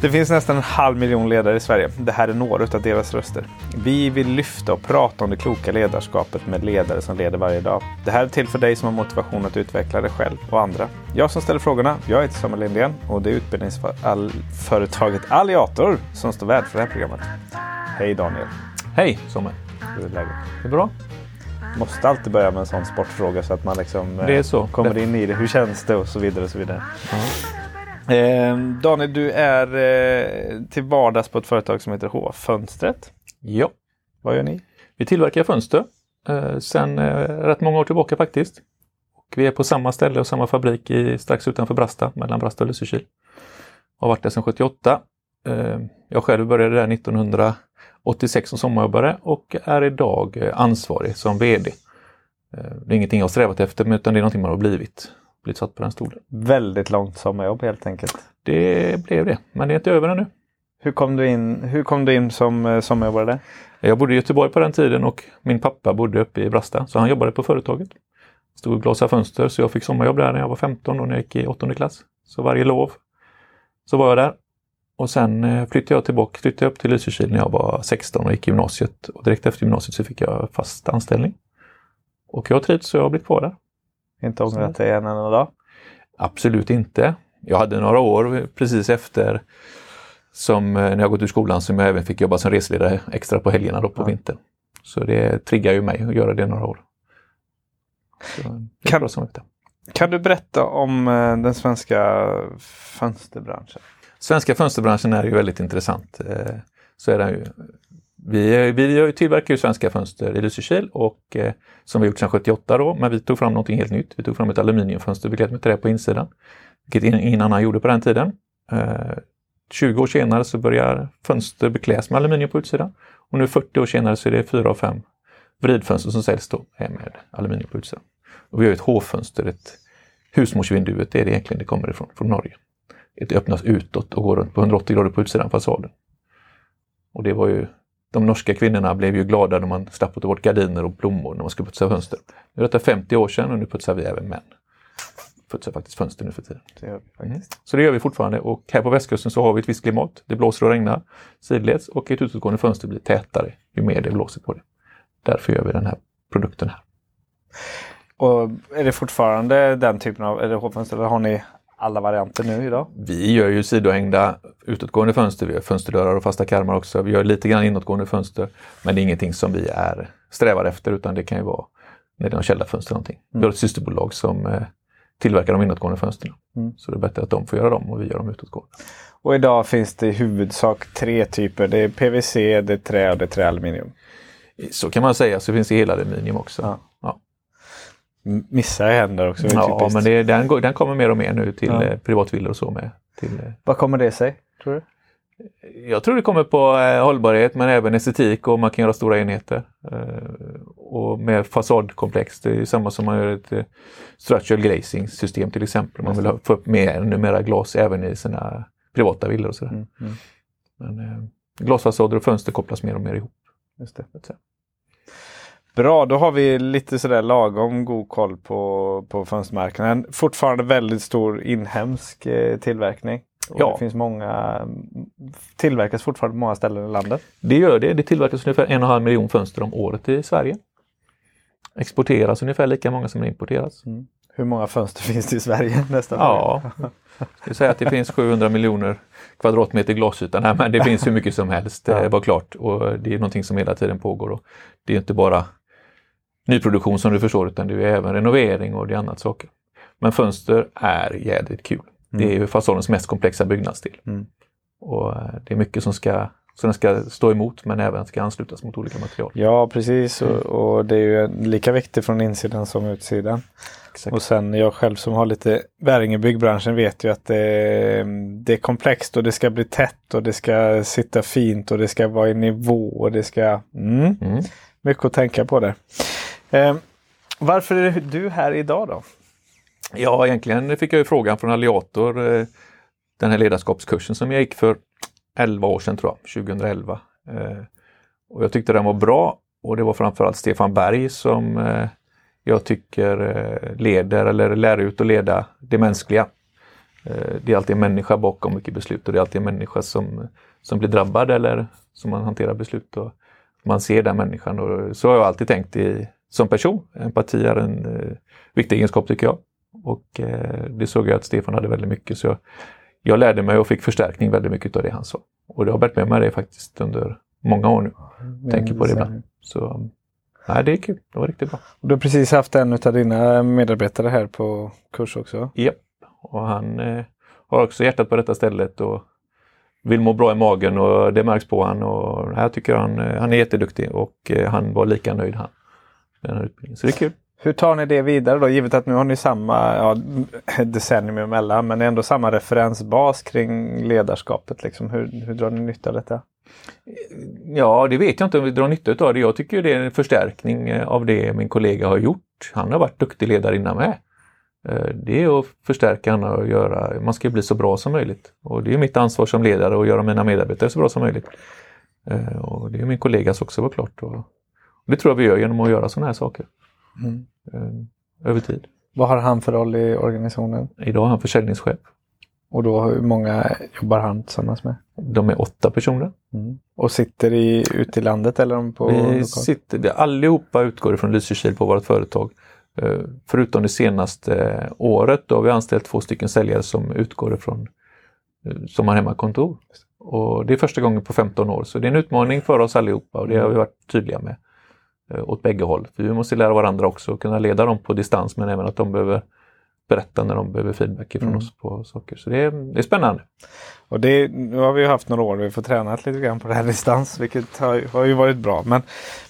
Det finns nästan en halv miljon ledare i Sverige. Det här är några av deras röster. Vi vill lyfta och prata om det kloka ledarskapet med ledare som leder varje dag. Det här är till för dig som har motivation att utveckla dig själv och andra. Jag som ställer frågorna, jag heter Samuel Lindén och det är utbildningsföretaget Alliator som står värd för det här programmet. Hej Daniel! Hej Samuel! Hur är läget? Det är bra. Måste alltid börja med en sån sportfråga så att man liksom Det är så. eh, kommer in i det. Hur känns det och så vidare. Och så vidare. Eh, Daniel, du är eh, till vardags på ett företag som heter H-fönstret. Ja, Vad gör ni? vi tillverkar fönster eh, sedan eh, rätt många år tillbaka faktiskt. Och vi är på samma ställe och samma fabrik i, strax utanför Brasta, mellan Brasta och Lysekil. Har varit där sedan 78. Eh, jag själv började där 1986 som sommarjobbare och är idag eh, ansvarig som VD. Eh, det är ingenting jag har strävat efter utan det är någonting man har blivit. Blivit satt på den stolen. Väldigt långt sommarjobb helt enkelt. Det blev det, men det är inte över ännu. Hur kom du in, hur kom du in som eh, sommarjobbare? Jag bodde i Göteborg på den tiden och min pappa bodde uppe i Brasta, så han jobbade på företaget. Stod och glasade fönster, så jag fick sommarjobb där när jag var 15 och när jag gick i åttonde klass. Så varje lov så var jag där. Och sen eh, flyttade jag tillbaka, flyttade upp till Lysekil när jag var 16 och gick gymnasiet. Och direkt efter gymnasiet så fick jag fast anställning. Och jag har trivts så jag har blivit kvar där. Inte ångrat dig en enda dag? Absolut inte. Jag hade några år precis efter som eh, när jag gått ur skolan som jag även fick jobba som reseledare extra på helgerna då på Ja. vintern. Så det triggar ju mig att göra det några år. Kan-. Kan du berätta om eh, den svenska fönsterbranschen? Svenska fönsterbranschen är ju väldigt intressant. Eh, Så är den ju. Vi, vi tillverkar ju svenska fönster i Lysekil och eh, som vi gjort sedan 78 då, men vi tog fram någonting helt nytt. Vi tog fram ett aluminiumfönster beklätt med trä på insidan. Vilket ingen- annan gjorde på den tiden. Eh, 20 år senare så börjar fönster bekläs med aluminium på utsidan. Och nu 40 år senare så är det fyra av fem vridfönster som säljs då är med aluminium på utsidan. Och vi har ett H-fönster, ett husmorsvinduet, det är det egentligen det kommer ifrån, från Norge. Det öppnas utåt och går runt på 180 grader på utsidan fasaden. Och det var ju, de norska kvinnorna blev ju glada när man slapp ta bort gardiner och blommor när man skulle putsa fönster. Nu är detta 50 år sedan och nu putsar vi även män. Putsar faktiskt fönster nu för tiden. Det gör vi faktiskt. Så det gör vi fortfarande och här på västkusten så har vi ett visst klimat. Det blåser och regnar sidleds och ett utåtgående fönster blir tätare ju mer det blåser på det. Därför gör vi den här produkten här. Och är det fortfarande den typen av är det H-fönster eller har ni alla varianter nu idag? Vi gör ju sidohängda utåtgående fönster, vi gör fönsterdörrar och fasta karmar också. Vi gör lite grann inåtgående fönster. Men det är ingenting som vi är strävar efter utan det kan ju vara när det är någon källarfönster eller någonting. Vi har ett systerbolag som eh, tillverkar de inåtgående fönstren. Mm. Så det är bättre att de får göra dem och vi gör de utåtgående. Och idag finns det i huvudsak tre typer. Det är PVC, det är trä och det är träaluminium. Så kan man säga, så finns det hela aluminium också. Ja. Ja. M- Missa händer också. Ja, men det, den, går- den kommer mer och mer nu till Ja. eh, privatvillor och så med. Till, eh, Vad kommer det sig? Tror du? jag tror det kommer på eh, hållbarhet men även estetik och man kan göra stora enheter. Eh, och med fasadkomplex, det är samma som man gör ett eh, structural glazing system till exempel. Man vill ha, få upp mer, mera glas även i sina privata villor och sådär. Mm, mm. Men, glasfasader och fönster kopplas mer och mer ihop. Just det. Bra, då har vi lite sådär lagom god koll på, på fönstermarknaden. Fortfarande väldigt stor inhemsk eh, tillverkning. Och Ja. Det finns många, tillverkas fortfarande på många ställen i landet. Det gör det. Det tillverkas ungefär en och en halv miljon fönster om året i Sverige. Exporteras ungefär lika många som importeras. Hur många fönster finns det i Sverige? Nästan. Ja, jag säga att det finns 700 miljoner kvadratmeter glasyta. Nej, men det finns hur mycket som helst, det Ja. var klart. Och det är någonting som hela tiden pågår. Och det är inte bara nyproduktion som du förstår, utan det är även renovering och det är annat saker. Men fönster är jädrigt kul. Det är ju fasadens mest komplexa byggnadsdel. Mm. Och eh, det är mycket som ska, som den ska stå emot men även ska anslutas mot olika material. Ja, precis. Mm. Och, och det är ju lika viktigt från insidan som utsidan. Exakt. Och sen jag själv som har lite bäring i byggbranschen vet ju att det, det är komplext och det ska bli tätt och det ska sitta fint och det ska vara i nivå och det ska... Mm, Mm. mycket att tänka på där. Eh, varför är du här idag då? Ja, egentligen fick jag ju frågan från Alliator, eh, den här ledarskapskursen som jag gick för 11 år sedan tror jag, 2011. Eh, Och jag tyckte den var bra och det var framförallt Stefan Berg som eh, jag tycker eh, leder eller lär ut och leda det mänskliga. Eh, det är alltid en människa bakom mycket beslut och det är alltid en människa som, som blir drabbad eller som man hanterar beslut. Och man ser den människan och så har jag alltid tänkt i, som person. Empati är en eh, viktig egenskap tycker jag. Och eh, det såg jag att Stefan hade väldigt mycket så jag, jag lärde mig och fick förstärkning väldigt mycket av det han sa. Och det har bärt med mig det faktiskt under många år nu. Mm, Tänker på det ibland. Så nej, det är kul. Det var riktigt bra. Du har precis haft en av dina medarbetare här på kurs också? Japp, och han eh, har också hjärtat på detta stället och vill må bra i magen och det märks på han och jag tycker han, eh, han är jätteduktig och eh, han var lika nöjd han. Den här utbildningen. Så det är kul. Hur tar ni det vidare då? Givet att nu har ni samma ja, decennium emellan men ändå samma referensbas kring ledarskapet. Liksom. Hur, hur drar ni nytta av detta? Ja, det vet jag inte om vi drar nytta av det. Jag tycker det är en förstärkning eh, av det min kollega har gjort. Han har varit duktig ledare innan med. Eh, det är att förstärka honom och göra, man ska bli så bra som möjligt. Och det är mitt ansvar som ledare att göra mina medarbetare så bra som möjligt. Eh, och det är min kollegas också såklart. Och det tror jag vi gör genom att göra sådana här saker. Mm. Över tid. Vad har han för roll i organisationen? Idag är han försäljningschef. Och då hur många jobbar han tillsammans med? De är åtta personer. Mm. Och sitter i, ute i landet eller på Vi sitter, allihopa utgår från Lysekil på vårt företag. Eh, förutom det senaste året då har vi anställt två stycken säljare som utgår ifrån eh, som har hemmakontor. Och det är första gången på 15 år så det är en utmaning för oss allihopa och det har vi varit tydliga med. Eh, åt bägge håll. För vi måste lära varandra också och kunna leda dem på distans men även att de behöver berätta när de behöver feedback från mm. oss på saker. Så det är, det är spännande. Och det, nu har vi haft några år vi får träna lite grann på det här distans vilket har, har ju varit bra. Men,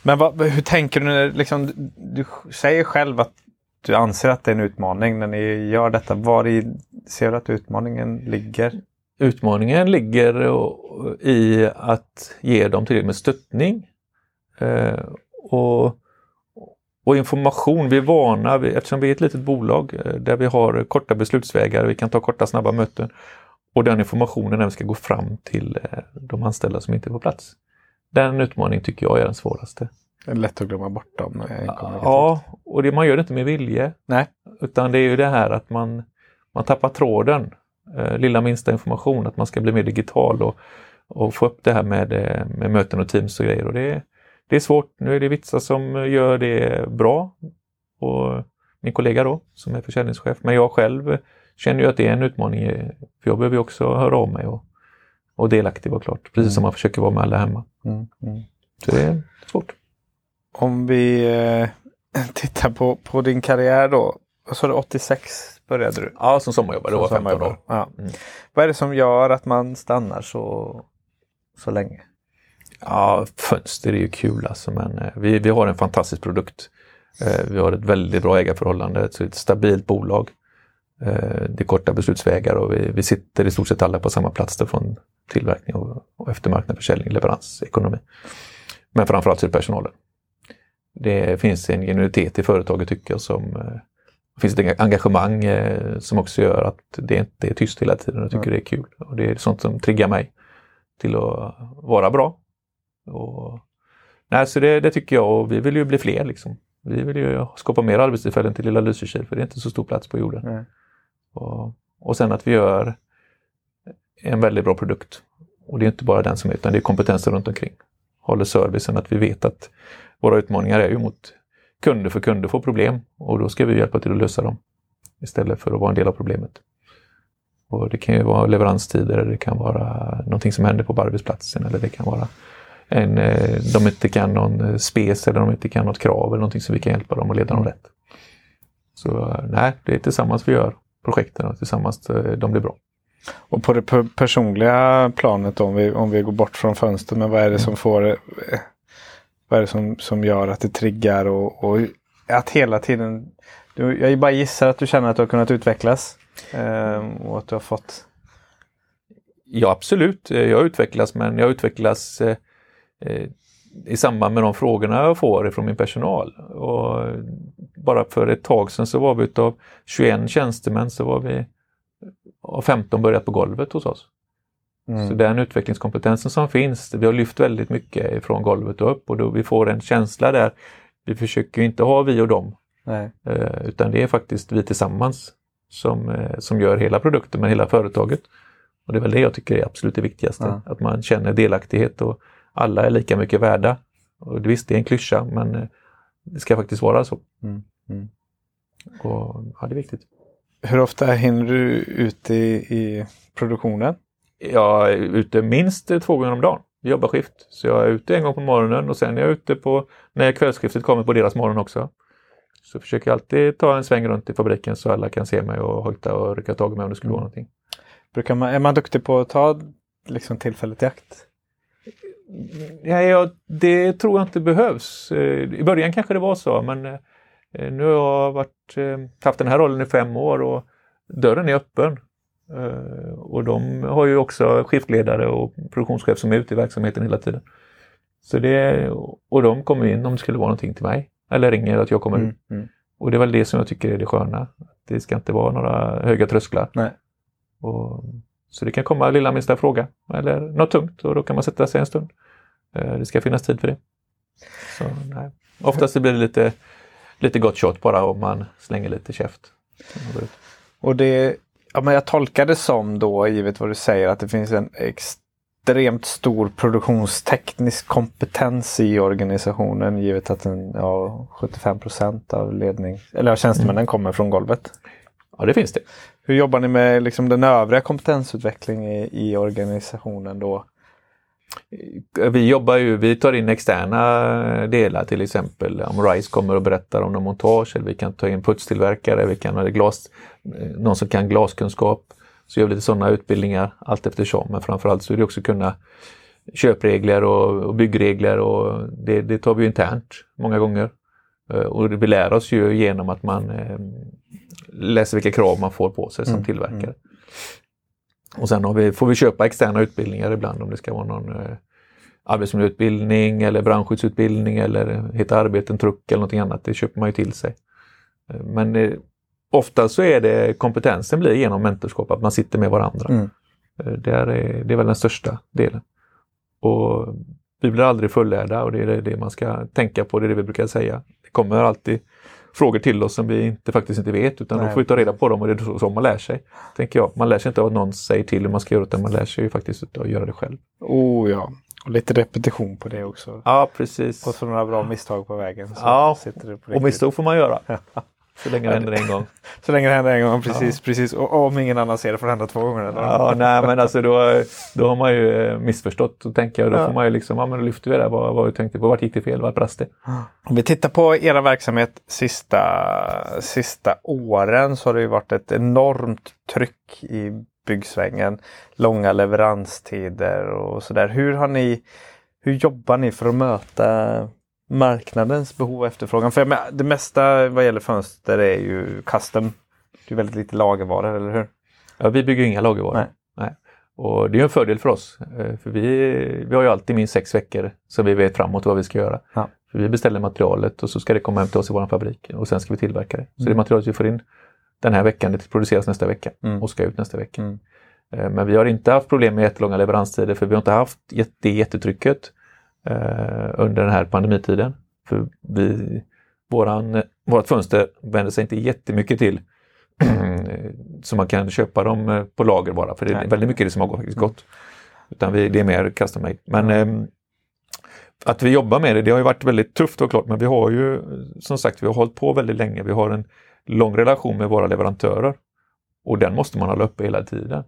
men vad, hur tänker du när liksom, du säger själv att du anser att det är en utmaning när ni gör detta. Var i ser du att utmaningen ligger? Utmaningen ligger i att ge dem tillräckligt med stöttning. Och och information, vi är vana, eftersom vi är ett litet bolag eh, där vi har korta beslutsvägar, vi kan ta korta snabba möten. Och den informationen när vi ska gå fram till eh, de anställda som inte är på plats. Den utmaningen tycker jag är den svåraste. Det är lätt att glömma bort dem. Ja, och det, man gör det inte med vilje. Nej. Utan det är ju det här att man, man tappar tråden. Eh, lilla minsta information, att man ska bli mer digital och, och få upp det här med, med möten och teams och grejer. Och det, det är svårt. Nu är det Vitsa som gör det bra. Och min kollega då, som är försäljningschef. Men jag själv känner ju att det är en utmaning. För jag behöver ju också höra av mig och, och delaktig vara klart. Precis mm. som man försöker vara med alla hemma. Mm. Mm. Så det är svårt. Om vi eh, tittar på, på din karriär då. Vad sa du, 86 började du? Ja, som sommarjobbare. Det var 15 år. Ja. Mm. Vad är det som gör att man stannar så, så länge? Ja, fönster är ju kul alltså, men eh, vi, vi har en fantastisk produkt. Eh, vi har ett väldigt bra ägarförhållande, ett, ett stabilt bolag. Eh, det är korta beslutsvägar och vi, vi sitter i stort sett alla på samma plats från tillverkning och, och eftermarknad, försäljning, leverans, ekonomi. Men framförallt så är det personalen. Det finns en genuinitet i företaget tycker jag som det finns ett engagemang som också gör att det inte är tyst hela tiden. Jag tycker mm. det är kul. Och Det är sånt som triggar mig till att vara bra och, nej, så det, det, tycker jag och vi vill ju bli fler. Liksom. Vi vill ju skapa mer arbetstillfällen till lilla Lysekil för det är inte så stor plats på jorden. Och, och sen att vi gör en väldigt bra produkt. Och det är inte bara den som är utan det är kompetensen runt omkring. Håller servicen, att vi vet att våra utmaningar är ju mot kunder för kunder får problem och då ska vi hjälpa till att lösa dem istället för att vara en del av problemet. Och Det kan ju vara leveranstider, det kan vara någonting som händer på arbetsplatsen eller det kan vara en, eh, de inte kan någon eh, spes eller de inte kan något krav eller någonting så vi kan hjälpa dem och leda dem rätt. Så eh, nej, det är tillsammans vi gör projekten och tillsammans de blir bra. Och på det personliga planet om vi, om vi går bort från fönstret, men vad är det som får vad är det som, som gör att det triggar och, och att hela tiden du, jag bara gissar att du känner att du har kunnat utvecklas eh, och att du har fått Ja absolut, jag utvecklas men jag utvecklas Eh, i samband med de frågorna jag får från min personal. Och bara för ett tag sedan så var vi utav 21 tjänstemän så var vi av 15 börjat på golvet hos oss. Mm. Så den utvecklingskompetensen som finns, vi har lyft väldigt mycket ifrån golvet och upp och då vi får en känsla där. Vi försöker inte ha vi och dem. Nej. Eh, utan det är faktiskt vi tillsammans som, eh, som gör hela produkten med hela företaget. Och det är väl det jag tycker är absolut det viktigaste, Ja. att man känner delaktighet och alla är lika mycket värda. Och visst, det är en klyscha, men eh, det ska faktiskt vara så. Mm. Mm. Och, ja, det är viktigt. Hur ofta hinner du ut i, i produktionen? Jag är ute minst två gånger om dagen. Vi jobbar skift. Så jag är ute en gång på morgonen och sen är jag ute på när kvällsskiftet kommer på deras morgon också. Så försöker jag alltid ta en sväng runt i fabriken så alla kan se mig och hojta och rycka tag i mig om det skulle vara någonting. Brukar man, är man duktig på att ta liksom, tillfället i akt? Ja, ja, det tror jag inte behövs. Eh, I början kanske det var så, men eh, nu har jag varit, eh, haft den här rollen i fem år och dörren är öppen. Och de har ju också skiftledare och produktionschef som är ute i verksamheten hela tiden. Så det, och de kommer in om det skulle vara någonting till mig. Eller ringer att jag kommer ut. Mm. Och det är väl det som jag tycker är det sköna. Det ska inte vara några höga trösklar. Nej. Och, så det kan komma lilla minsta fråga eller något tungt och då kan man sätta sig en stund. Eh, Det ska finnas tid för det. Så, nej. Oftast blir det lite, lite gott shot bara om man slänger lite käft. Och det, ja, men jag tolkar det som då, givet vad du säger, att det finns en extremt stor produktionsteknisk kompetens i organisationen givet att en, ja, 75% av ledning, eller av tjänstemännen kommer från golvet. Ja, det finns det. Hur jobbar ni med liksom, den övriga kompetensutvecklingen i, i organisationen då? Vi jobbar ju, vi tar in externa delar till exempel om RISE kommer och berättar om någon montage eller vi kan ta in putstillverkare, vi kan ha glas, eh, någon som kan glaskunskap. Så gör vi lite sådana utbildningar allt eftersom. Men framförallt så är det också kunna köpregler och, och byggregler och det, det tar vi internt många gånger. Eh, Och vi lär oss ju genom att man eh, läser vilka krav man får på sig som Mm, tillverkare. Och sen vi, får vi köpa externa utbildningar ibland om det ska vara någon eh, arbetsmiljöutbildning eller brandskyddsutbildning eller hitta arbete, en truck eller någonting annat. Det köper man ju till sig. Eh, Men eh, ofta så är det kompetensen blir genom mentorskap, att man sitter med varandra. Mm. Eh, Det, är, det är väl den största delen. Och vi blir aldrig fullärda och det är det man ska tänka på, det är det vi brukar säga. Det kommer alltid frågor till oss som vi inte, faktiskt inte vet utan Nej. då får vi ta reda på dem och det är så, man lär sig. Tänker jag. Man lär sig inte av att någon säger till hur man ska göra utan man lär sig ju faktiskt av att göra det själv. Oh ja, och lite repetition på det också. Ja, precis. Och så några bra misstag på vägen. Ja, Och misstag får man göra. Så länge det händer en gång. Så länge det händer en gång, precis. precis. Och och om ingen annan ser det får det hända två gånger. Eller? Ja, nej men alltså då, då har man ju eh, missförstått. Då tänker jag, då Ja. får man ju liksom, ja men då lyfter vi det. Vad, vad vi tänkte på, vart gick det fel, vart brast det? Om vi tittar på era verksamhet sista, sista åren så har det ju varit ett enormt tryck i byggsvängen. Långa leveranstider och sådär. Hur har ni, hur jobbar ni för att möta marknadens behov och efterfrågan? För menar, det mesta vad gäller fönster är ju custom. Det är väldigt lite lagervaror, eller hur? Ja, vi bygger inga lagervaror. Nej. Nej. Och det är en fördel för oss. eh, För vi, vi har ju alltid minst sex veckor så vi vet framåt vad vi ska göra. Ja. För vi beställer materialet och så ska det komma hem till oss i vår fabrik och sen ska vi tillverka det. Så det Mm. materialet vi får in den här veckan, det produceras nästa vecka Mm. och ska ut nästa vecka. Mm. Eh, Men vi har inte haft problem med jättelånga leveranstider för vi har inte haft det jättetrycket eh, under den här pandemitiden. För vi, våran, vårat fönster vänder sig inte jättemycket till så man kan köpa dem eh, på lager bara för det är väldigt mycket det som har faktiskt gått. Utan vi, det är mer custom made. Men ehm, att vi jobbar med det, det har ju varit väldigt tufft och klart men vi har ju eh, som sagt vi har hållit på väldigt länge. Vi har en lång relation med våra leverantörer och den måste man hålla uppe hela tiden.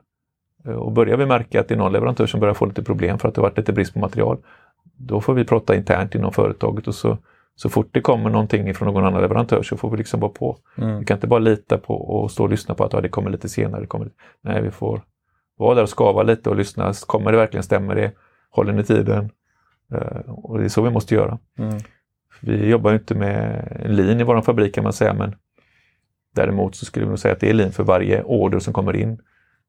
Eh, Och börjar vi märka att det är någon leverantör som börjar få lite problem för att det varit lite brist på material, då får vi prata internt inom företaget och så, så fort det kommer någonting från någon annan leverantör så får vi liksom vara på. Mm. Vi kan inte bara lita på och stå och lyssna på att ja, det kommer lite senare. Det kommer... Nej, vi får vara där och skava lite och lyssna. Kommer det verkligen, stämmer det? Håller ni tiden? Eh, och det är så vi måste göra. Mm. Vi jobbar ju inte med lin i vår fabrik kan man säga, men däremot så skulle vi nog säga att det är lin för varje order som kommer in.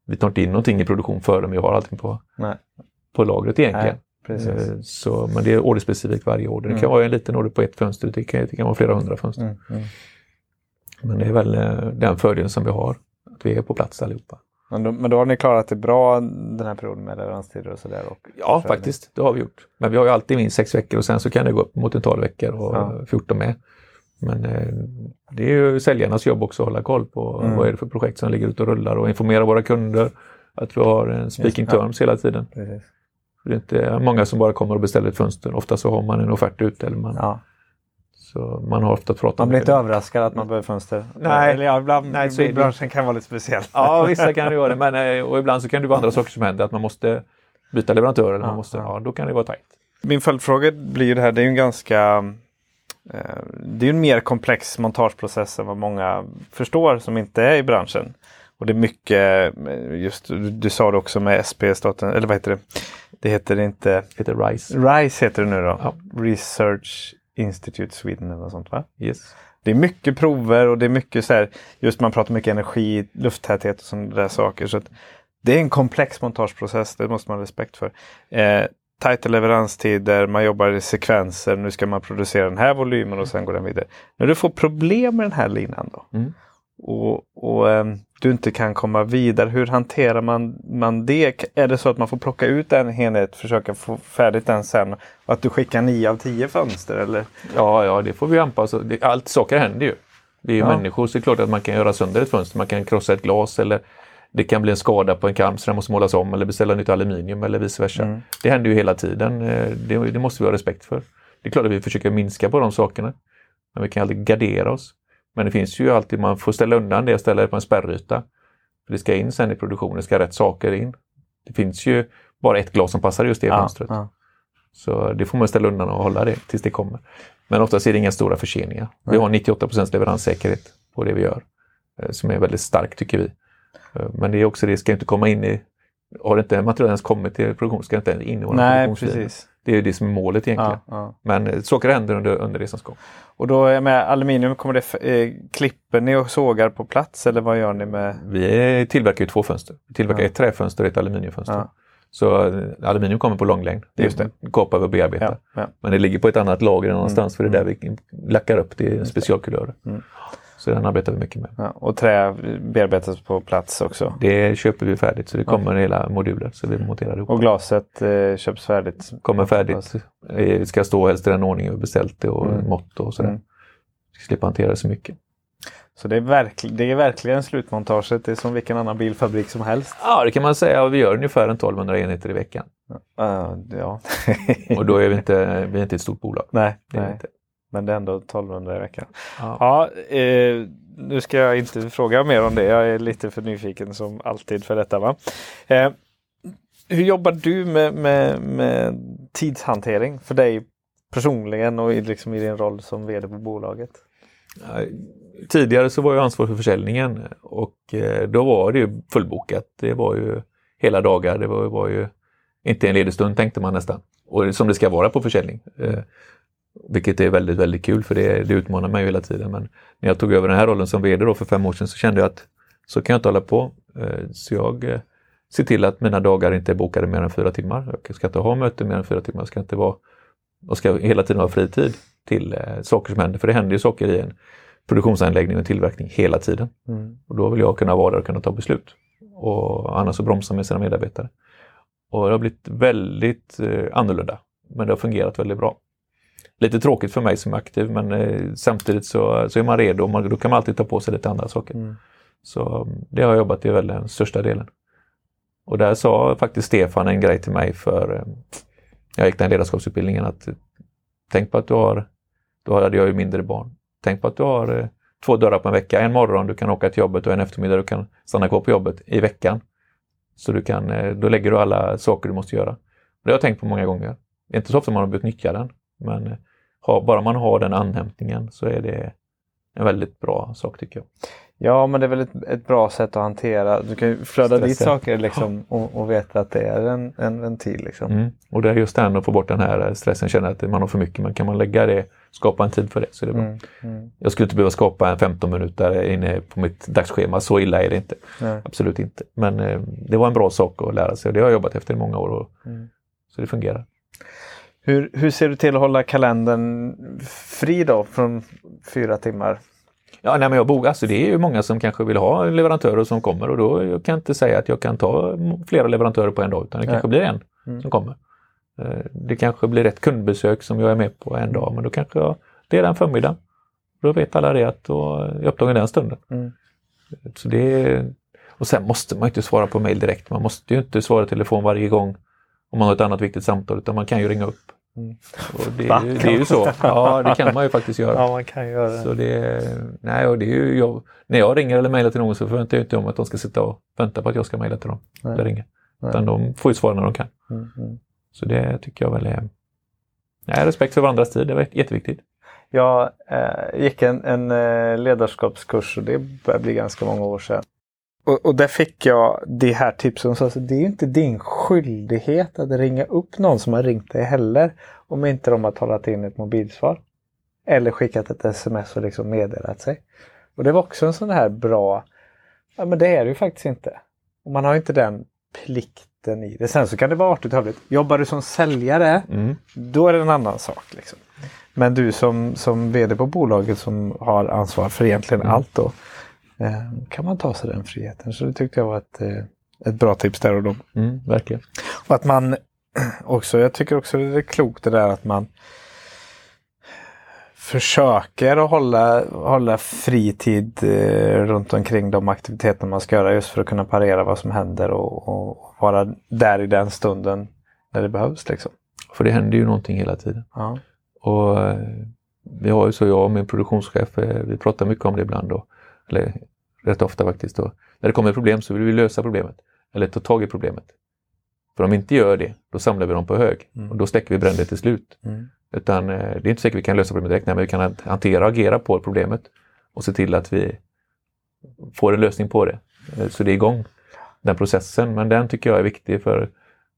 Vi tar inte in någonting i produktion förrän vi har allting på, Nej. på lagret egentligen. Nej, precis. Eh, Så, men det är orderspecifikt varje order. Det kan Mm. vara en liten order på ett fönster, det kan, det kan vara flera hundra fönster. Mm. Mm. Men det är väl eh, den fördelen som vi har, att vi är på plats allihopa. Men, då, men då har ni klarat det bra den här perioden med leveranstider och sådär? Ja, faktiskt, det har vi gjort. Men vi har ju alltid minst sex veckor och sen så kan det gå upp mot en 12 veckor och Ja. 14 med. Men eh, det är ju säljarnas jobb också att hålla koll på Mm. vad är det för projekt som ligger ute och rullar och informera våra kunder att vi har en speaking Just, ja. terms hela tiden. Precis. Det är inte många som bara kommer och beställer ett fönster. Ofta så har man en offert ute. Eller man, Ja. Så man har ofta pratat Man blir inte överraskad att man behöver fönster? Nej. Eller ja, ibland, Nej, så det. branschen kan vara lite speciell. Ja, vissa kan det göra det. Men, eh, och ibland så kan det vara andra saker som händer. Att man måste byta leverantör. Eller Ja, man måste, ja. då kan det vara tajt. Min följdfråga blir ju det här, det är ju en ganska eh, det är en mer komplex montageprocess än vad många förstår som inte är i branschen. Och det är mycket, just du sa det också med SP, staten, eller vad heter det? Det heter inte, Det heter RISE. RISE heter det nu då. Ja. Research Institute Sweden eller något sånt va? Yes. Det är mycket prover och det är mycket så här, just man pratar mycket energi, lufttäthet och sådana där saker. Så det är en komplex montageprocess, det måste man ha respekt för. Eh, tajta leveranstider, man jobbar i sekvenser, nu ska man producera den här volymen och sen går den vidare. När du får problem med den här linan då Mm. Och, och ehm, du inte kan komma vidare, hur hanterar man, man det? Är det så att man får plocka ut en enhet, försöka få färdigt den sen och att du skickar 9 av 10 fönster? Eller? Ja, ja, det får vi anpassa. Det, allt saker händer ju. Vi är Ja. människor så det är klart att man kan göra sönder ett fönster. Man kan krossa ett glas eller det kan bli en skada på en karm så den måste målas om eller beställa nytt aluminium eller vice versa. Mm. Det händer ju hela tiden. Eh, Det, det måste vi ha respekt för. Det är klart att vi försöker minska på de sakerna. Men vi kan aldrig gardera oss. Men det finns ju alltid, man får ställa undan det och ställa det på en spärryta. För det ska in sen i produktionen, det ska rätt saker in. Det finns ju bara ett glas som passar just det fönstret. ja. Så det får man ställa undan och hålla det tills det kommer. Men oftast är det inga stora förseningar. Vi har 98% leveranssäkerhet på det vi gör. eh, Som är väldigt stark tycker vi. Eh, Men det är också det, ska inte komma in i... Har inte materialet ens kommit till produktion ska det inte in i våra Nej, produktionslinjer. precis. Det är ju det som är målet egentligen. Ja, ja. Men eh, saker händer under, under resans gång. Och då med aluminium, kommer det, eh, klipper ni och sågar på plats eller vad gör ni med? Vi är- tillverkar ju två fönster. Vi tillverkar Ja. ett träfönster och ett aluminiumfönster. Så eh, aluminium kommer på långlängd. Det Just är kapar vi och bearbetar. Men det ligger på ett annat lager någonstans för det är där mm. vi lackar upp. Det är specialkulörer. Mm. Så den arbetar vi mycket med. Ja, och trä bearbetas på plats också. Det köper vi färdigt så det kommer hela moduler så vi monterar ihop. Och glaset eh, köps färdigt. kommer färdigt. Det ska stå helst i den ordningen vi beställt det och Mm. mått och sådär. Mm. Ska slippa hantera så mycket. Så det är, verkl- det är verkligen slutmontaget. Det är som vilken annan bilfabrik som helst. Ja, det kan man säga. Vi gör ungefär en 1200 enheter i veckan. Uh, ja. Och då är vi inte, vi är inte ett stort bolag. nej, Det är vi nej. inte. Men det är ändå 1200 i veckan. Ja. Ja, eh, nu ska jag inte fråga mer om det. Jag är lite för nyfiken som alltid för detta. Va? Eh, hur jobbar du med, med, med tidshantering för dig personligen och i, liksom i din roll som vd på bolaget? Tidigare så var jag ansvarig för försäljningen och eh, då var det ju fullbokat. Det var ju hela dagar. Det var, var ju inte en ledig stund tänkte man nästan. Och som det ska vara på försäljning. Vilket är väldigt, väldigt kul för det, det utmanar mig hela tiden. Men när jag tog över den här rollen som VD då för fem år sedan så kände jag att så kan jag inte hålla på. Eh, så jag eh, ser till att mina dagar inte är bokade mer än fyra timmar. Jag ska inte ha möten mer än fyra timmar. Jag ska inte vara, och ska hela tiden ha fritid till eh, saker som händer. För det händer ju saker i en produktionsanläggning och tillverkning hela tiden. Mm. Och då vill jag kunna vara där och kunna ta beslut. Och annars så bromsar med sina medarbetare. Och det har blivit väldigt eh, annorlunda. Men det har fungerat väldigt bra. Lite tråkigt för mig som är aktiv men eh, samtidigt så, så är man redo och man, då kan man alltid ta på sig lite andra saker. Mm. Så det har jag jobbat i väl den största delen. Och där sa faktiskt Stefan en grej till mig för eh, jag gick den ledarskapsutbildningen att eh, tänk på att du har, då hade jag ju mindre barn. Tänk på att du har eh, två dörrar på en vecka. En morgon du kan åka till jobbet och en eftermiddag du kan stanna kvar på jobbet i veckan. Så du kan, eh, då lägger du alla saker du måste göra. Det har jag tänkt på många gånger. Det är inte så ofta man har behövt nyttja den. Men eh, ha, bara man har den anhämtningen så är det en väldigt bra sak tycker jag. Ja, men det är väl ett, ett bra sätt att hantera. Du kan ju flöda dit saker liksom, och, och veta att det är en, en ventil. Liksom. Mm. Och det är just det här att få bort den här stressen, känna att man har för mycket. Men kan man lägga det, skapa en tid för det så är det bra. Mm. Mm. Jag skulle inte behöva skapa en 15 minuter inne på mitt dagsschema. Så illa är det inte. Nej. Absolut inte. Men eh, det var en bra sak att lära sig och det har jag jobbat efter i många år. Och, Mm. Så det fungerar. Hur, hur ser du till att hålla kalendern fri då från fyra timmar? Ja, nej, men jag bor, alltså det är ju många som kanske vill ha leverantörer som kommer och då jag kan jag inte säga att jag kan ta flera leverantörer på en dag utan det Nej. kanske blir en Mm. som kommer. Eh, Det kanske blir ett kundbesök som jag är med på en dag men då kanske jag, det är den förmiddagen. Då vet alla det att då är upptagen den stunden. Mm. Så det, och sen måste man inte svara på mail direkt. Man måste ju inte svara i telefon varje gång om man har ett annat viktigt samtal utan man kan ju ringa upp. Mm. Det, är ju- det är ju så. Ja, det kan man ju faktiskt göra. Ja, man kan göra det. Så det, nej, och det är ju jag, när jag ringer eller mejlar till någon så förväntar jag inte om att de ska sitta och vänta på att jag ska mejla till dem. Nej. Eller ringa. Nej. Utan de får ju svara när de kan. Mm, mm. Så det tycker jag väl är nej, respekt för varandras tid. Det var jätteviktigt. Jag eh, gick en, en eh, ledarskapskurs och det börjar bli ganska många år sedan. Och, och där fick jag det här tipset. Så alltså, det är ju inte din skyldighet att ringa upp någon som har ringt dig heller. Om inte de har talat in ett mobilsvar. Eller skickat ett sms och liksom meddelat sig. Och det var också en sån här bra... Ja men det är det ju faktiskt inte. Och man har inte den plikten i det. Sen så kan det vara artigt och hövligt. Jobbar du som säljare Mm. då är det en annan sak. Liksom. Men du som, som vd på bolaget som har ansvar för egentligen Mm. allt då. Eh, kan man ta sig den friheten. Så det tyckte jag var ett, eh, ett bra tips där och då. Mm, verkligen. Och att man också, jag tycker också det är klokt det där att man försöker att hålla, hålla fritid eh, runt omkring de aktiviteter man ska göra just för att kunna parera vad som händer och, och vara där i den stunden när det behövs. Liksom. För det händer ju någonting hela tiden. Ja. Och eh, vi har ju så, jag och min produktionschef, eh, vi pratar mycket om det ibland då. Eller rätt ofta faktiskt. Då. När det kommer ett problem så vill vi lösa problemet. Eller ta tag i problemet. För om vi inte gör det, då samlar vi dem på hög. Mm. Och då släcker vi bränder till slut. Mm. Utan eh, det är inte säkert vi kan lösa problemet direkt, nej, men vi kan hantera och agera på problemet. Och se till att vi får en lösning på det. Eh, Så det är igång, den processen. Men den tycker jag är viktig för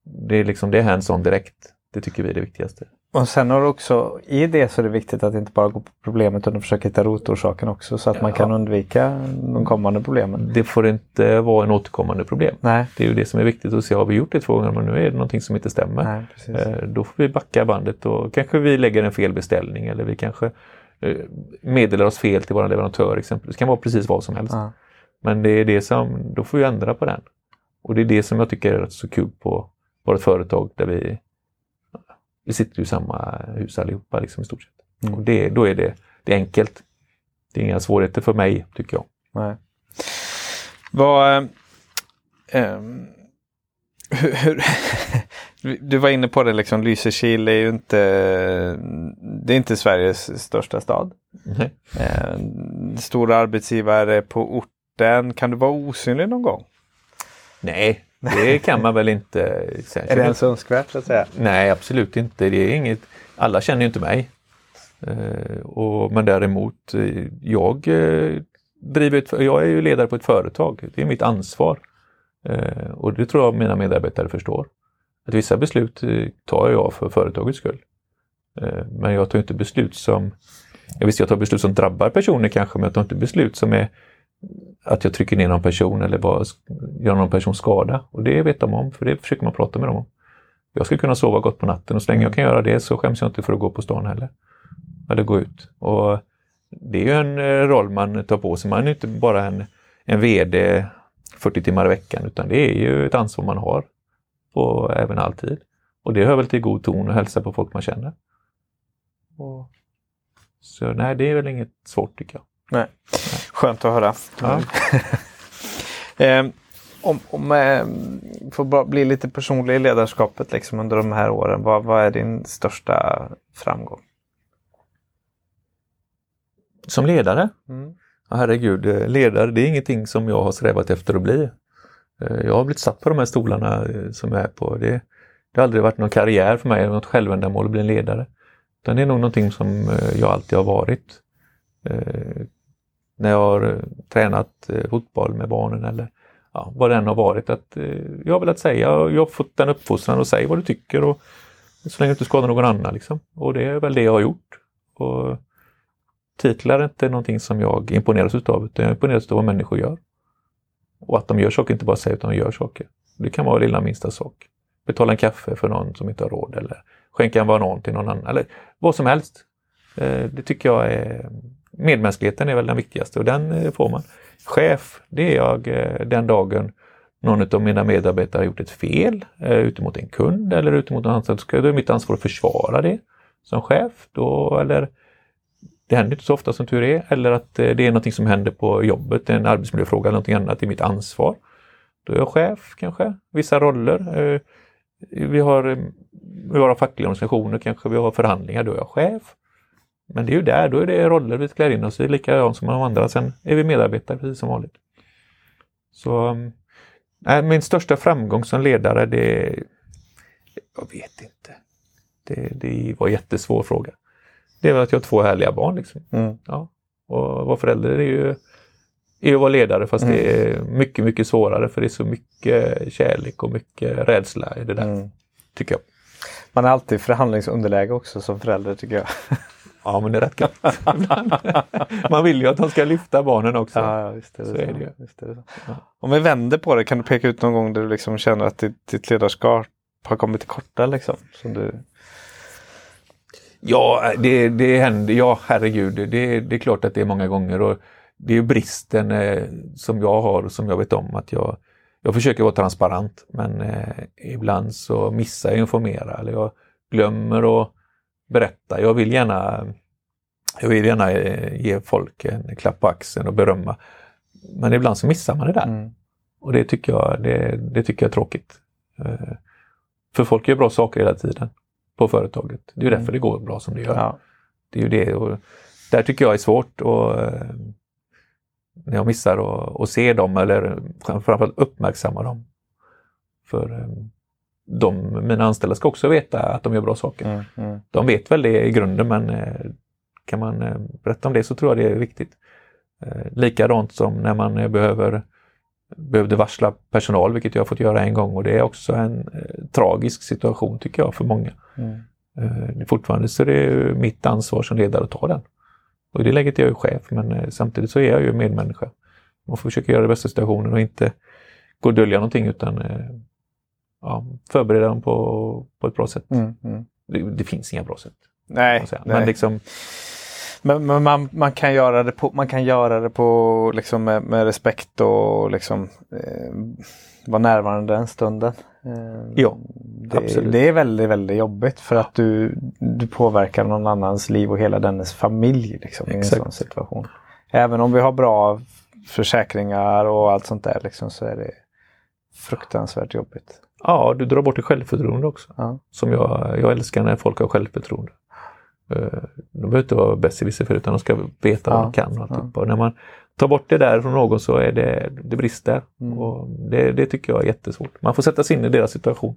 det är liksom det hands-on direkt. Det tycker vi är det viktigaste. Och sen har du också, i det så är det viktigt att inte bara gå på problemet utan försöka hitta rotorsaken också så att man Ja. kan undvika de kommande problemen. Det får inte vara en återkommande problem. Nej, Det är ju det som är viktigt att se, har vi gjort det två gånger men nu är det någonting som inte stämmer. nej. Eh, Då får vi backa bandet och kanske vi lägger en fel beställning eller vi kanske eh, meddelar oss fel till vår leverantör exempelvis. Det kan vara precis vad som helst. Ja. Men det är det som, då får vi ändra på den. Och det är det som jag tycker är rätt så kul på vårt företag där vi, vi sitter i samma hus allihopa liksom i stort sett. Mm. Och det, då är det, det är enkelt. Det är inga svårigheter för mig tycker jag. Nej. Vad... ehm, hur, hur, du var inne på det, liksom, Lysekil är ju inte, det är inte Sveriges största stad. Nej. Eh, stora arbetsgivare på orten. Kan du vara osynlig någon gång? Nej, det kan man väl inte säga. Är det ens önskvärt så att säga? Nej, absolut inte. Det är inget, alla känner ju inte mig. Eh, och, men däremot, eh, jag, eh, driver ett, jag är ju ledare på ett företag. Det är mitt ansvar. Eh, och det tror jag mina medarbetare förstår. Att vissa beslut eh, tar jag för företagets skull. Eh, men jag tar inte beslut som, jag visst jag tar beslut som drabbar personer kanske, men jag tar inte beslut som är att jag trycker ner någon person eller bara gör någon person skada. Och det vet de om, för det försöker man prata med dem om. Jag ska kunna sova gott på natten och så länge jag kan göra det så skäms jag inte för att gå på stan heller. Eller gå ut. Och det är ju en eh, roll man tar på sig. Man är inte bara en, en VD 40 timmar i veckan utan det är ju ett ansvar man har. Och även alltid. Och det hör väl till god ton att hälsa på folk man känner. Och, så nej, det är väl inget svårt tycker jag. Nej. Skönt att höra. Ja. eh, om om eh, får bli lite personlig i ledarskapet liksom under de här åren. Vad, vad är din största framgång? Som ledare? Mm. Ja, herregud, eh, ledare det är ingenting som jag har strävat efter att bli. Eh, Jag har blivit satt på de här stolarna eh, som jag är på. Det, det har aldrig varit någon karriär för mig, något självändamål att bli en ledare. Utan det är nog någonting som jag alltid har varit. När jag har eh, tränat eh, fotboll med barnen eller ja, vad det än har varit. Att, eh, jag har velat säga, jag har fått den uppfostran och säga vad du tycker och så länge du inte skadar någon annan. Liksom. Och det är väl det jag har gjort. Och titlar är inte någonting som jag imponeras utav, utan jag imponeras av vad människor gör. Och att de gör saker, inte bara säger utan de gör saker. Det kan vara lilla minsta sak. Betala en kaffe för någon som inte har råd eller skänka en banan till någon annan eller vad som helst. Eh, det tycker jag är medmänskligheten är väl den viktigaste och den eh, får man. Chef, det är jag eh, den dagen någon av mina medarbetare har gjort ett fel eh, ute mot en kund eller ute mot en anställd. så Då är det mitt ansvar att försvara det som chef. Då, eller det händer inte så ofta som tur är. Eller att eh, det är någonting som händer på jobbet, en arbetsmiljöfråga eller någonting annat det är mitt ansvar. Då är jag chef kanske, vissa roller. Vi har, våra fackliga organisationer kanske, vi har förhandlingar, då är jag chef. Men det är ju där, då är det roller vi klär in oss i likadant som de andra. Sen är vi medarbetare precis som vanligt. Så äh, min största framgång som ledare det, jag vet inte. Det, det var en jättesvår fråga. Det är väl att jag har två härliga barn. Liksom. Mm. Ja. Och vara förälder är ju, är att vara ledare fast mm. det är mycket, mycket svårare för det är så mycket kärlek och mycket rädsla i det där. Mm. Tycker jag. Man är alltid förhandlingsunderläge också som förälder tycker jag. Ja men det är rätt gött. Man vill ju att de ska lyfta barnen också. Ja, visst är det så. så. Är det. Visst är det så. Ja. Om vi vänder på det, kan du peka ut någon gång där du liksom känner att ditt, ditt ledarskap har kommit till korta? Liksom, som du... Ja, det, det händer. Ja, herregud. Det, det är klart att det är många gånger. Och det är bristen eh, som jag har och som jag vet om att jag, jag försöker vara transparent men eh, ibland så missar jag informera eller jag glömmer att berätta. Jag vill gärna, jag vill gärna eh, ge folk en klapp på axeln och berömma. Men ibland så missar man det där. Mm. Och det tycker jag, det, det, tycker jag är tråkigt. Eh, för folk gör bra saker hela tiden på företaget. Det är därför mm. det går bra som det gör. Ja. Det är ju det. Och där tycker jag är svårt och eh, när jag missar att se dem eller framförallt uppmärksamma dem. För de, mina anställda ska också veta att de gör bra saker. Mm, mm. De vet väl det i grunden men eh, kan man eh, berätta om det så tror jag det är viktigt. Eh, likadant som när man behöver behövde varsla personal, vilket jag fått göra en gång och det är också en tragisk situation tycker jag för många. Mm. Fortfarande så är det mitt ansvar som ledare att ta den. Och i det läget är jag ju chef men samtidigt så är jag ju medmänniska. Man får försöka göra det bästa situationen och inte gå och dölja någonting utan ja, förbereda dem på, på ett bra sätt. Mm, mm. Det, det, finns inga bra sätt. Nej, Men, liksom, men, men, man, man kan göra det på, man kan göra det på liksom med, med respekt och liksom eh, vara närvarande den stunden. Eh, ja, det, absolut. Det är väldigt, väldigt jobbigt för att du, du påverkar någon annans liv och hela dennes familj liksom, i en sån situation. Även om vi har bra försäkringar och allt sånt där liksom, så är det fruktansvärt jobbigt. Ja, du drar bort ett självförtroende också. Ja. Som jag, jag älskar när folk har självförtroende. Uh, de behöver inte vara besserwisser för utan de ska veta ja. vad de kan. Och, ja. och när man tar bort det där från någon så är det, det brister. Mm. Och det, det, tycker jag är jättesvårt. Man får sätta sig in i deras situation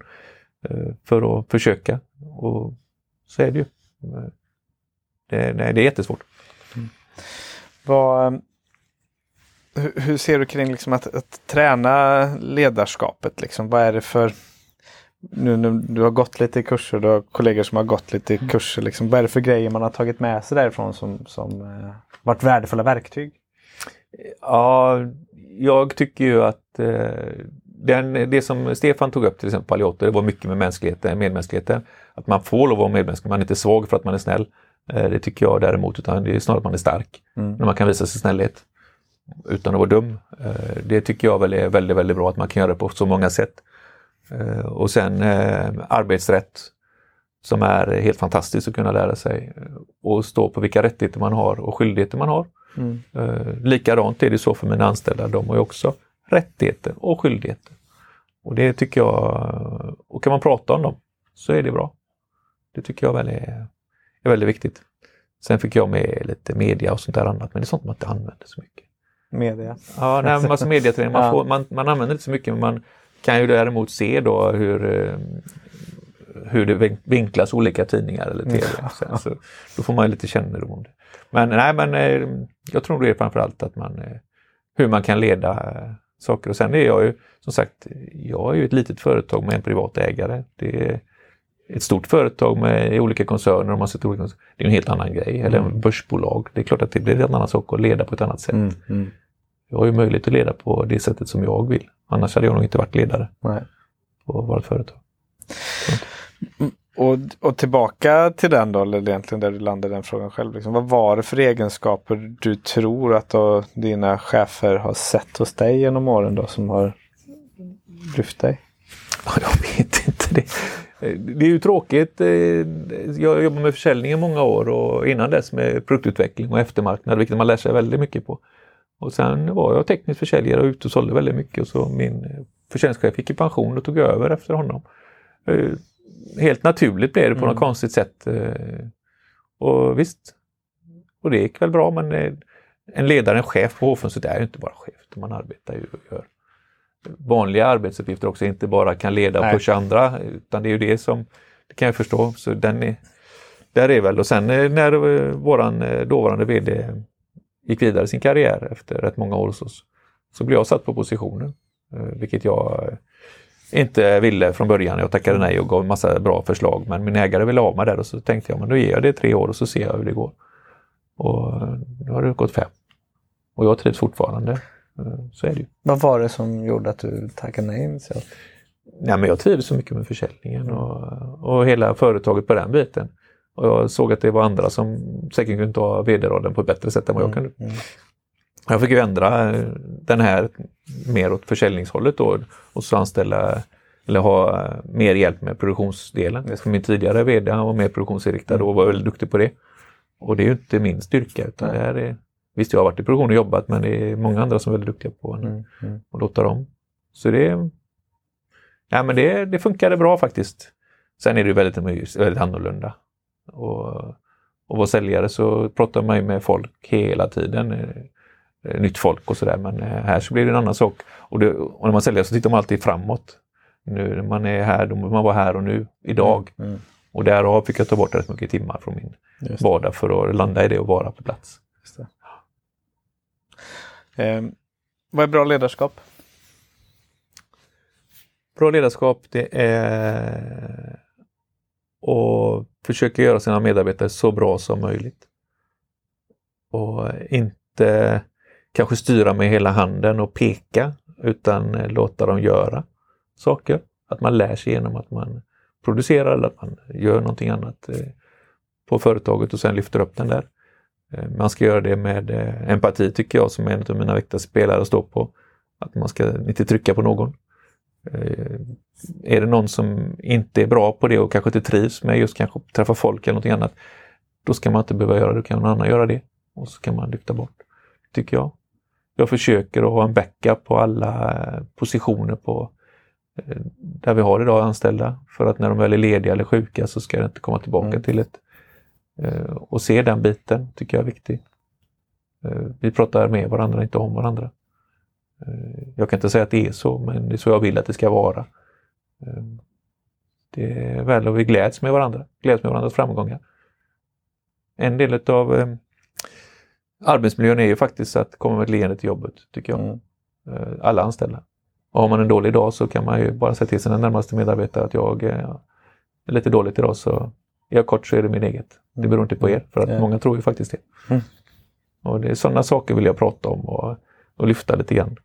uh, för att försöka. Och så är det ju. Uh, det, nej, det är jättesvårt. Mm. Vad, hur, hur ser du kring liksom att, att, träna ledarskapet? Liksom? Vad är det för nu, nu, du har gått lite kurser, du har kollegor som har gått lite mm. kurser. Liksom. Vad är det för grejer man har tagit med sig därifrån som, som eh, varit värdefulla verktyg? Ja, jag tycker ju att eh, den, det som Stefan tog upp till exempel på Alioto, det var mycket med mänskligheten, medmänskligheten. Att man får lov att vara medmänsklig, man är inte svag för att man är snäll. Eh, det tycker jag däremot, utan det är snarare att man är stark. Mm. När man kan visa sig snällhet utan att vara dum. Eh, det tycker jag väl är väldigt, väldigt bra att man kan göra det på så många sätt. Eh, och sen eh, arbetsrätt som är helt fantastiskt att kunna lära sig och stå på vilka rättigheter man har och skyldigheter man har. Mm. Likadant är det så för mina anställda, de har ju också rättigheter och skyldigheter. Och det tycker jag, och kan man prata om dem så är det bra. Det tycker jag väl är, är väldigt viktigt. Sen fick jag med lite media och sånt där annat, men det är sånt man inte använder så mycket media. Ja, nej, alltså mediaträning. Man, får, man, man använder inte så mycket men man kan ju däremot se då hur, eh, hur det vinklas olika tidningar eller tv. Sen, så, då får man lite kännedom om det. Men nej, men eh, jag tror det är framförallt att man eh, hur man kan leda saker. Och sen är jag ju som sagt, jag är ju ett litet företag med en privat ägare. Det är ett stort företag med olika koncerner. Om man sätter olika, det är en helt annan grej. Eller mm. börsbolag. Det är klart att det blir en annan sak att leda på ett annat sätt. Mm. Mm. Jag har ju möjlighet att leda på det sättet som jag vill. Annars hade jag nog inte varit ledare Nej. på vårt företag. Och, och, tillbaka till den då, eller egentligen där du landade den frågan själv. Liksom. Vad var det för egenskaper du tror att då, dina chefer har sett hos dig genom åren då som har lyft dig? Jag vet inte. det, det är ju tråkigt. Eh, jag jobbar med försäljning i många år och innan dess med produktutveckling och eftermarknad, vilket man lär sig väldigt mycket på. Och sen var jag teknisk försäljare och ute och sålde väldigt mycket och så min försäljningschef gick i pension och tog över efter honom. Eh, helt naturligt blev det på mm. något konstigt sätt. Eh, och visst, och det gick väl bra men en ledare, en chef på Hovfönstret är ju inte bara chef, man arbetar ju och gör vanliga arbetsuppgifter också, inte bara kan leda och Nej. pusha andra, utan det är ju det som, det kan jag förstå, så den är, där är väl, och sen när våran dåvarande VD gick vidare sin karriär efter rätt många år hos oss, så blev jag satt på positionen, eh, vilket jag inte ville från början. Jag tackade nej och gav en massa bra förslag, men min ägare ville ha mig där och så tänkte jag, men då ger jag det tre år och så ser jag hur det går. Och nu har det gått fem. Och jag trivs fortfarande. Eh, så är det ju. Vad var det som gjorde att du tackade nej initialt? Nej, men jag trivdes så mycket med försäljningen och, och hela företaget på den biten. Och jag såg att det var andra som säkert kunde ta vd-rollen på ett bättre sätt än vad jag mm, kunde. Mm. Jag fick ju ändra eh, den här mer åt försäljningshållet då och så anställa eller ha eh, mer hjälp med produktionsdelen. För min tidigare VD han var mer produktionsinriktad mm. och var väldigt duktig på det. Och det är ju inte min styrka utan det är Visst, jag har varit i produktion och jobbat men det är många andra som är väldigt duktiga på mm, mm. att låta dem. Så det, ja, men det, det funkade bra faktiskt. Sen är det väldigt, väldigt annorlunda. Och, och vara säljare så pratar man ju med folk hela tiden. Eh, nytt folk och sådär men eh, här så blir det en annan sak. Och, det, och när man säljer så tittar man alltid framåt. Nu när man är här, då måste man vara här och nu, idag. Mm, mm. Och därav fick jag ta bort rätt mycket timmar från min vardag för att landa i det och vara på plats. Eh, vad är bra ledarskap? Bra ledarskap det är att försöka göra sina medarbetare så bra som möjligt. Och inte kanske styra med hela handen och peka utan låta dem göra saker. Att man lär sig genom att man producerar eller att man gör någonting annat eh, på företaget och sen lyfter upp den där. Eh, man ska göra det med eh, empati tycker jag som är en av mina viktigaste spelare att stå på. Att man ska inte trycka på någon. Eh, är det någon som inte är bra på det och kanske inte trivs med just kanske träffa folk eller någonting annat, då ska man inte behöva göra det, då kan någon annan göra det. Och så kan man lyfta bort, tycker jag. Jag försöker att ha en backup på alla positioner på där vi har idag anställda för att när de väl är lediga eller sjuka så ska det inte komma tillbaka mm. till ett och se den biten tycker jag är viktig. Eh, vi pratar med varandra, inte om varandra. Eh, jag kan inte säga att det är så, men det är så jag vill att det ska vara. Det är väl och vi gläds med varandra, gläds med varandras framgångar. En del av arbetsmiljön är ju faktiskt att komma med ett leende till jobbet, tycker jag. Mm. Alla anställda. Och har man en dålig dag så kan man ju bara säga till sina närmaste medarbetare att jag är lite dåligt idag så jag kort så är det min eget. Det beror inte på er, för att mm. många tror ju faktiskt det. Mm. Och det är Sådana saker vill jag prata om och, och lyfta lite grann.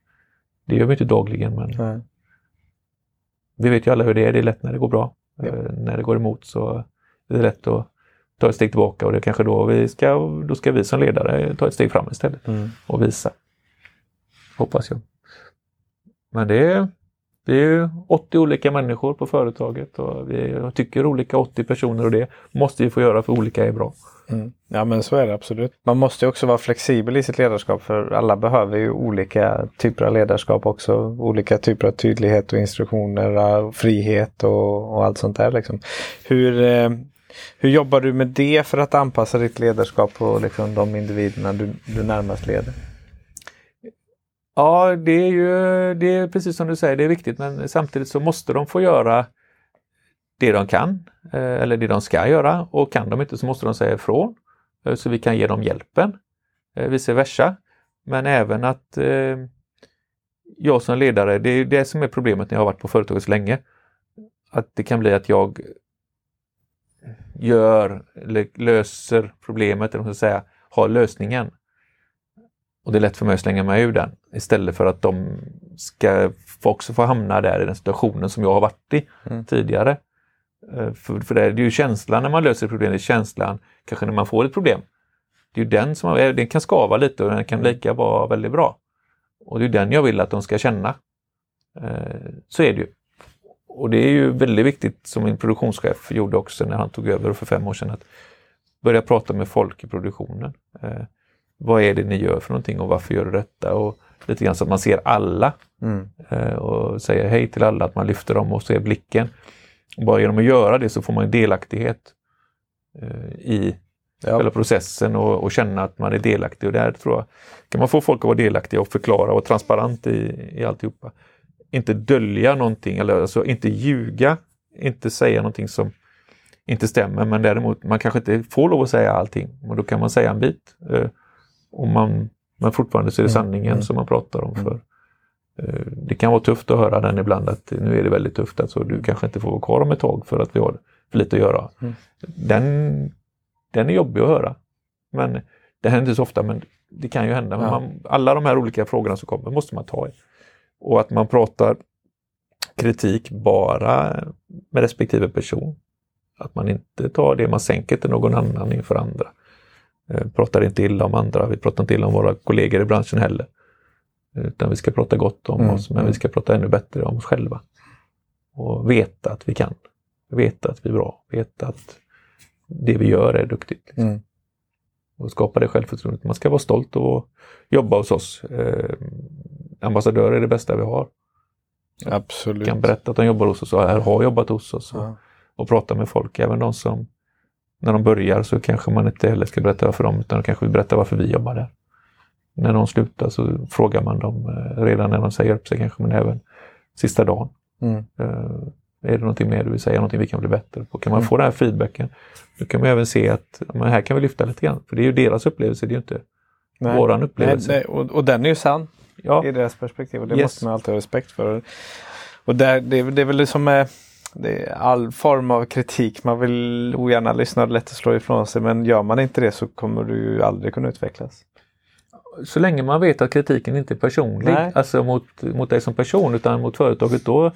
Det gör vi inte dagligen men mm. vi vet ju alla hur det är. Det är lätt när det går bra. Ja. Uh, när det går emot så är det lätt att ta ett steg tillbaka och det är kanske då vi ska, då ska vi som ledare ta ett steg fram istället mm. och visa. Hoppas jag. Men det är vi är 80 olika människor på företaget och vi tycker olika 80 personer och det måste vi få göra för olika är bra. Mm. Ja men så är det absolut. Man måste också vara flexibel i sitt ledarskap för alla behöver ju olika typer av ledarskap också. Olika typer av tydlighet och instruktioner, eh, frihet och, och allt sånt där. Liksom. Hur, eh, hur jobbar du med det för att anpassa ditt ledarskap på liksom, de individerna du, du närmast leder? Ja, det är ju det är precis som du säger, det är viktigt men samtidigt så måste de få göra det de kan eh, eller det de ska göra och kan de inte så måste de säga ifrån eh, så vi kan ge dem hjälpen. Eh, vice versa. Men även att jag som ledare, det är det som är problemet när jag har varit på företaget så länge. Att det kan bli att jag gör eller löser problemet, eller man ska säga, har lösningen. Och det är lätt för mig att slänga mig ur den istället för att de ska också få hamna där i den situationen som jag har varit i mm. tidigare. Eh, för, för det är ju känslan när man löser problem, det är känslan kanske när man får ett problem. Det är ju den som den kan skava lite och den kan mm. lika vara väldigt bra. Och det är den jag vill att de ska känna. Eh, så är det ju. och det är ju väldigt viktigt som min produktionschef gjorde också när han tog över för fem år sedan att börja prata med folk i produktionen. Eh, vad är det ni gör för någonting och varför gör du detta? Och lite grann så att man ser alla Mm. eh, och säger hej till alla, att man lyfter dem och ser blicken. Bara genom att göra det så får man delaktighet eh, i Ja. själva processen och, och känna att man är delaktig. Och där tror jag, kan man få folk att vara delaktiga och förklara och transparent i, i alltihopa. Inte dölja någonting, eller alltså inte ljuga, inte säga någonting som inte stämmer, men däremot man kanske inte får lov att säga allting. Och då kan man säga en bit. Och man, men fortfarande så är det Mm, sanningen mm. som man pratar om. för eh, Det kan vara tufft att höra den ibland att nu är det väldigt tufft, alltså du kanske inte får vara kvar om ett tag för att vi har för lite att göra. Mm. Den, den är jobbig att höra. Men det händer inte så ofta, men det kan ju hända. Men Ja. man, alla de här olika frågorna som kommer måste man ta i. Och att man pratar kritik bara med respektive person. Att man inte tar det man sänker till någon annan inför andra. Eh, pratar inte illa om andra, vi pratar inte illa om våra kollegor i branschen heller. Utan vi ska prata gott om Mm, oss, men mm. vi ska prata ännu bättre om oss själva. Och veta att vi kan. Veta att vi är bra. Veta att det vi gör är duktigt. Liksom. Mm. Och skapa det självförtroendet. Man ska vara stolt och jobba hos oss. Eh, ambassadörer är det bästa vi har. Absolut. kan berätta att de jobbar hos oss och har jobbat hos oss. Och, Ja. och prata med folk. Även de som, när de börjar så kanske man inte heller ska berätta varför de, utan kanske berätta varför vi jobbar där. När de slutar så frågar man dem eh, redan när de säger upp sig kanske, men även sista dagen. Mm. Eh, är det någonting mer du vill säga, någonting vi kan bli bättre på? Kan man Mm. få den här feedbacken, då kan man även se att men här kan vi lyfta lite grann. För det är ju deras upplevelse, det är ju inte Nej. våran Nej, upplevelse. nej, och, och den är ju sann Ja, i deras perspektiv och det Yes. måste man alltid ha respekt för. Och där, det, är- det är väl det som är det är all form av kritik. Man vill ogärna lyssna, är lätt att slå ifrån sig men gör man inte det så kommer du ju aldrig kunna utvecklas. så länge man vet att kritiken inte är personlig, Nej. alltså mot, mot dig som person utan mot företaget, då,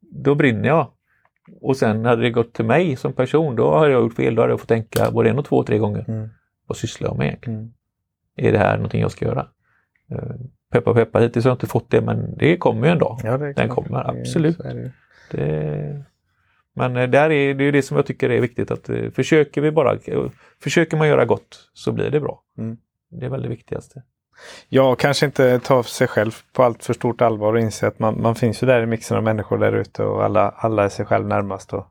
då brinner jag. Och sen hade det gått till mig som person, då har jag gjort fel. Då hade jag fått tänka både en och två, tre gånger. Mm. Vad sysslar jag med egentligen? Mm. Är det här någonting jag ska göra? Eh, Peppa peppa, hittills har jag inte fått det men det kommer ju en dag. Ja, Den klart. kommer, absolut. Det. Men där är, det är det som jag tycker är viktigt att eh, försöker vi bara, försöker man göra gott så blir det bra. Mm. Det är väl det viktigaste. Ja, kanske inte ta sig själv på allt för stort allvar och inse att man, man finns ju där i mixen av människor där ute och alla, alla är sig själv närmast. Och,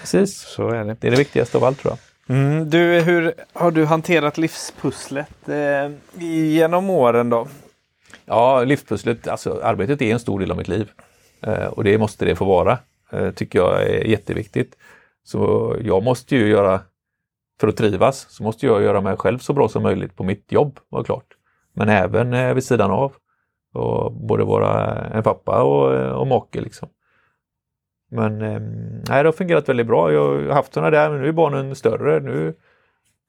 Precis. så är det. Det är det viktigaste av allt tror jag. Mm, du, hur har du hanterat livspusslet eh, genom åren då? Ja, livspusslet, alltså arbetet är en stor del av mitt liv. Eh, och det måste det få vara, eh, tycker jag är jätteviktigt. Så jag måste ju göra, för att trivas, så måste jag göra mig själv så bra som möjligt på mitt jobb, var klart. Men även eh, vid sidan av. Och både vara en pappa och, och make liksom. Men eh, nej, det har fungerat väldigt bra. Jag har haft sådana där, men nu är barnen större. Nu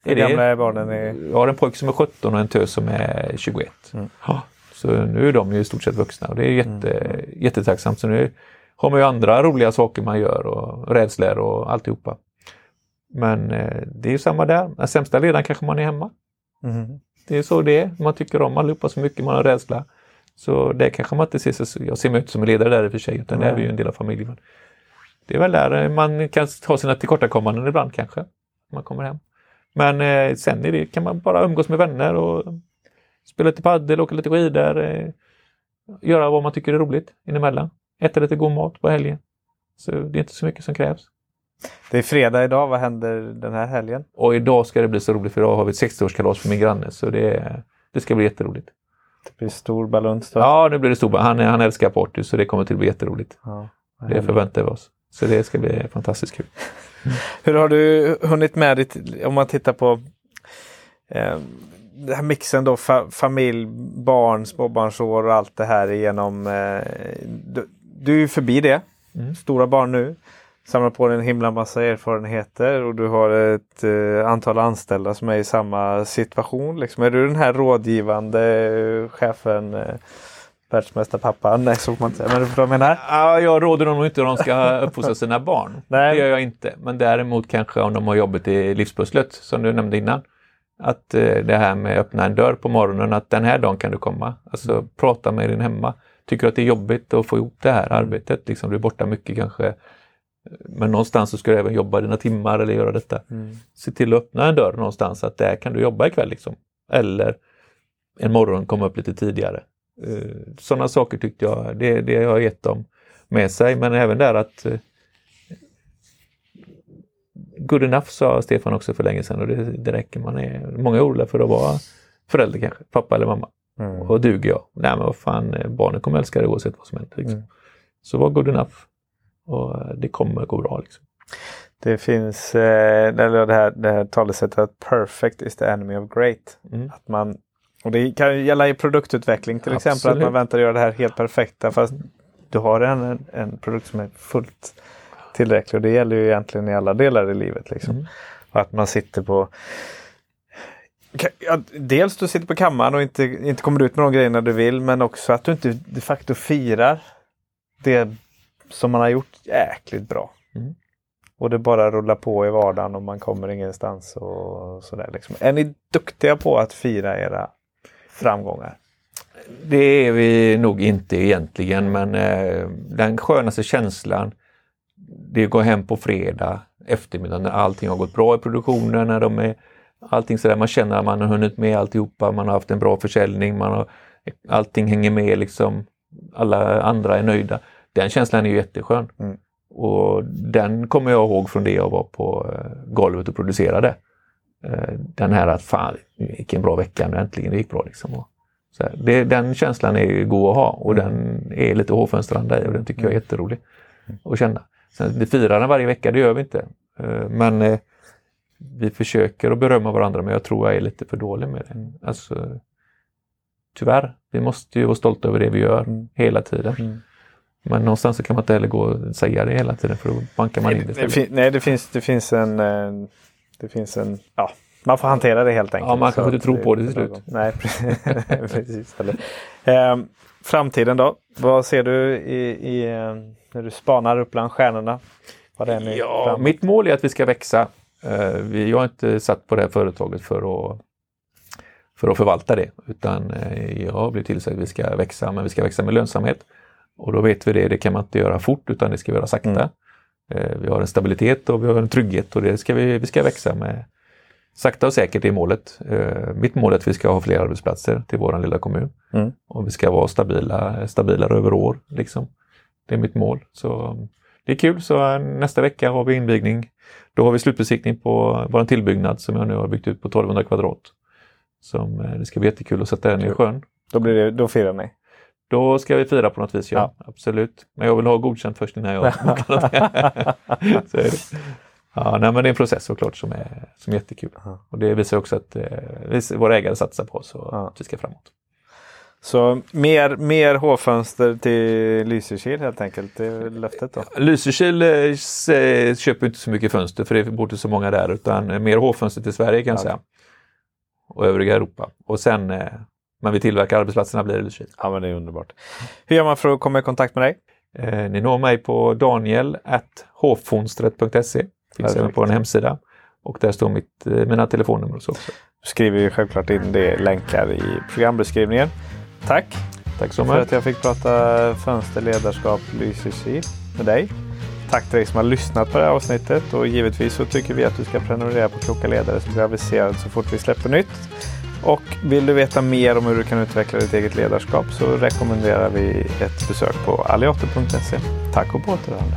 Hur gamla är barnen? I... jag har en pojke som är 17 och en tös som är 21. Mm. Ja, så nu är de ju i stort sett vuxna och det är jätte, jättetacksamt. Så nu har man ju andra roliga saker man gör och rädslor och alltihopa. Men eh, det är ju samma där. Den sämsta ledaren kanske man är hemma. Mhm. Det är så det är. Man tycker om allihopa så mycket, man har rädsla. Så det kanske man inte ser sig, jag ser mig inte som en ledare där i och för sig, utan det är ju en del av familjen. Det är väl där man kan ha sina tillkortakommanden ibland kanske, när man kommer hem. Men eh, sen är det, kan man bara umgås med vänner och spela lite padel, åka lite skidor, eh, göra vad man tycker är roligt inemellan. Äta lite god mat på helgen. Så det är inte så mycket som krävs. Det är fredag idag, vad händer den här helgen? Och idag ska det bli så roligt för idag har vi ett 60-årskalas för min granne så det, det ska bli jätteroligt. Det blir stor baluns då? Ja, nu blir det stor. Han, han älskar party så det kommer till att bli jätteroligt. Ja, Det förväntar vi oss. Så det ska bli fantastiskt kul. Hur har du hunnit med ditt, om man tittar på eh, den här mixen då, fa, familj, barn, småbarnsår och allt det här igenom. Eh, du, du är ju förbi det. Mm. Stora barn nu. Samlar på dig en himla massa erfarenheter och du har ett eh, antal anställda som är i samma situation. Liksom. Är du den här rådgivande eh, chefen, eh, världsmästarpappan? Nej, så får man inte säga. Men du förstår vad jag menar? Ja, jag råder dem inte hur de ska uppfostra sina barn. Nej. Det gör jag inte. Men däremot kanske om de har jobbet i livspusslet, som du nämnde innan. Att eh, det här med att öppna en dörr på morgonen, att den här dagen kan du komma. Alltså prata med din hemma. tycker att det är jobbigt att få ihop det här arbetet. Liksom, du är borta mycket kanske. Men någonstans så ska du även jobba dina timmar eller göra detta. Mm. Se till att öppna en dörr någonstans att där kan du jobba ikväll. Liksom. Eller en morgon komma upp lite tidigare. Uh, Sådana saker tyckte jag, det, det har gett dem med sig. Men även där att uh, Good enough sa Stefan också för länge sedan och det, det räcker. Man är, många oroliga för att vara förälder kanske, pappa eller mamma. Mm. Och duger jag? Nej men vad fan, barnen kommer älska det oavsett vad som händer. Liksom. Mm. Så var good enough. Och eh, det kommer gå bra. Liksom. Det finns eh, eller det, här, det här talesättet att perfect is the enemy of great. Mm. Att man, och det kan ju gälla i produktutveckling till exempel. Att Absolut. man väntar att göra det här helt perfekta fast du har en, en produkt som är fullt tillräcklig. Och det gäller ju egentligen i alla delar i livet. Liksom. Mm. Att man sitter på dels du sitter på kammaren och inte, inte kommer ut med de grejerna du vill men också att du inte de facto firar det som man har gjort jäkligt bra. Mm. Och det bara rullar på i vardagen och man kommer ingenstans och sådär. Liksom. Är ni duktiga på att fira era framgångar? Det är vi nog inte egentligen men eh, den skönaste känslan det är att gå hem på fredag eftermiddag när allting har gått bra i produktionen, när de är allting sådär, man känner att man har hunnit med alltihopa, man har haft en bra försäljning, man har, allting hänger med liksom, alla andra är nöjda. Den känslan är ju jätteskön. Mm. Och den kommer jag ihåg från det jag var på eh, golvet och producerade. Eh, Den här att fan, vilken bra vecka nu äntligen, det gick bra liksom. Så här. Det, den känslan är ju god att ha och den är lite hårfönstrande och den tycker jag är jätterolig att känna. Sen, det firar den varje vecka, det gör vi inte. Eh, Men eh, vi försöker att berömma varandra men jag tror jag är lite för dålig med det. Alltså, tyvärr, vi måste ju vara stolta över det vi gör Mm. hela tiden. Mm. Men någonstans så kan man inte heller gå och säga det hela tiden för då bankar man in det det, fin- nej, det finns, det finns en... eh, Det finns en... Ja, man får hantera det helt enkelt. Ja, man kanske inte tror på det till slut. Nej, precis. Eller, eh, framtiden då? Vad ser du i, i, eh, när du spanar upp bland stjärnorna? Vad är ni Ja, framåt? mitt mål är att vi ska växa. Eh, jag har inte satt på det här företaget för att, för att förvalta det utan eh, jag har blivit tillsagd att vi ska växa men vi ska växa med lönsamhet. Och då vet vi det, det kan man inte göra fort utan det ska vi göra sakta. Mm. Eh, vi har en stabilitet och vi har en trygghet och det ska vi, vi ska växa med sakta och säkert är målet. Mitt mål är att vi ska ha fler arbetsplatser till våran lilla kommun. Mm. Och vi ska vara stabila, stabilare över år. Liksom. Det är mitt mål. Så det är kul. Så eh, nästa vecka har vi invigning. Då har vi slutbesiktning på vår tillbyggnad som jag nu har byggt ut på 1200 kvadrat. Som, eh, det ska bli jättekul att sätta den i sjön. Då, blir det, då firar ni? Då ska vi fira på något vis, ja. Absolut. Men jag vill ha godkänt först innan jag. Så. Ja, nej, men det är en process såklart som är, som är jättekul. Ja. Och det visar också att eh, våra ägare satsar på oss och Ja. att vi ska framåt. Så mer, mer hårfönster till Lysekil helt enkelt. Det är löftet då. Lysekil eh, köper inte så mycket fönster för det bor inte så många där utan mer hårfönster till Sverige kan jag Ja. säga. Och övriga Europa. Och sen, eh, men vi tillverkar arbetsplatserna blir det Lysekil. Ja, men det är underbart. Hur gör man för att komma i kontakt med dig? Eh, ni når mig på daniel.hfonstret.se. Finns även på en hemsida. Och där står mitt, eh, mina telefonnummer och så också. Du skriver ju självklart in det länkar i programbeskrivningen. Tack Tack så för att mycket. jag fick prata fönster, ledarskap, Lysekil med dig. Tack till dig som har lyssnat på det här avsnittet och givetvis så tycker vi att du ska prenumerera på Kloka Ledare så blir aviserad så fort vi släpper nytt. Och vill du veta mer om hur du kan utveckla ditt eget ledarskap så rekommenderar vi ett besök på alliator.se. Tack och på återhörande.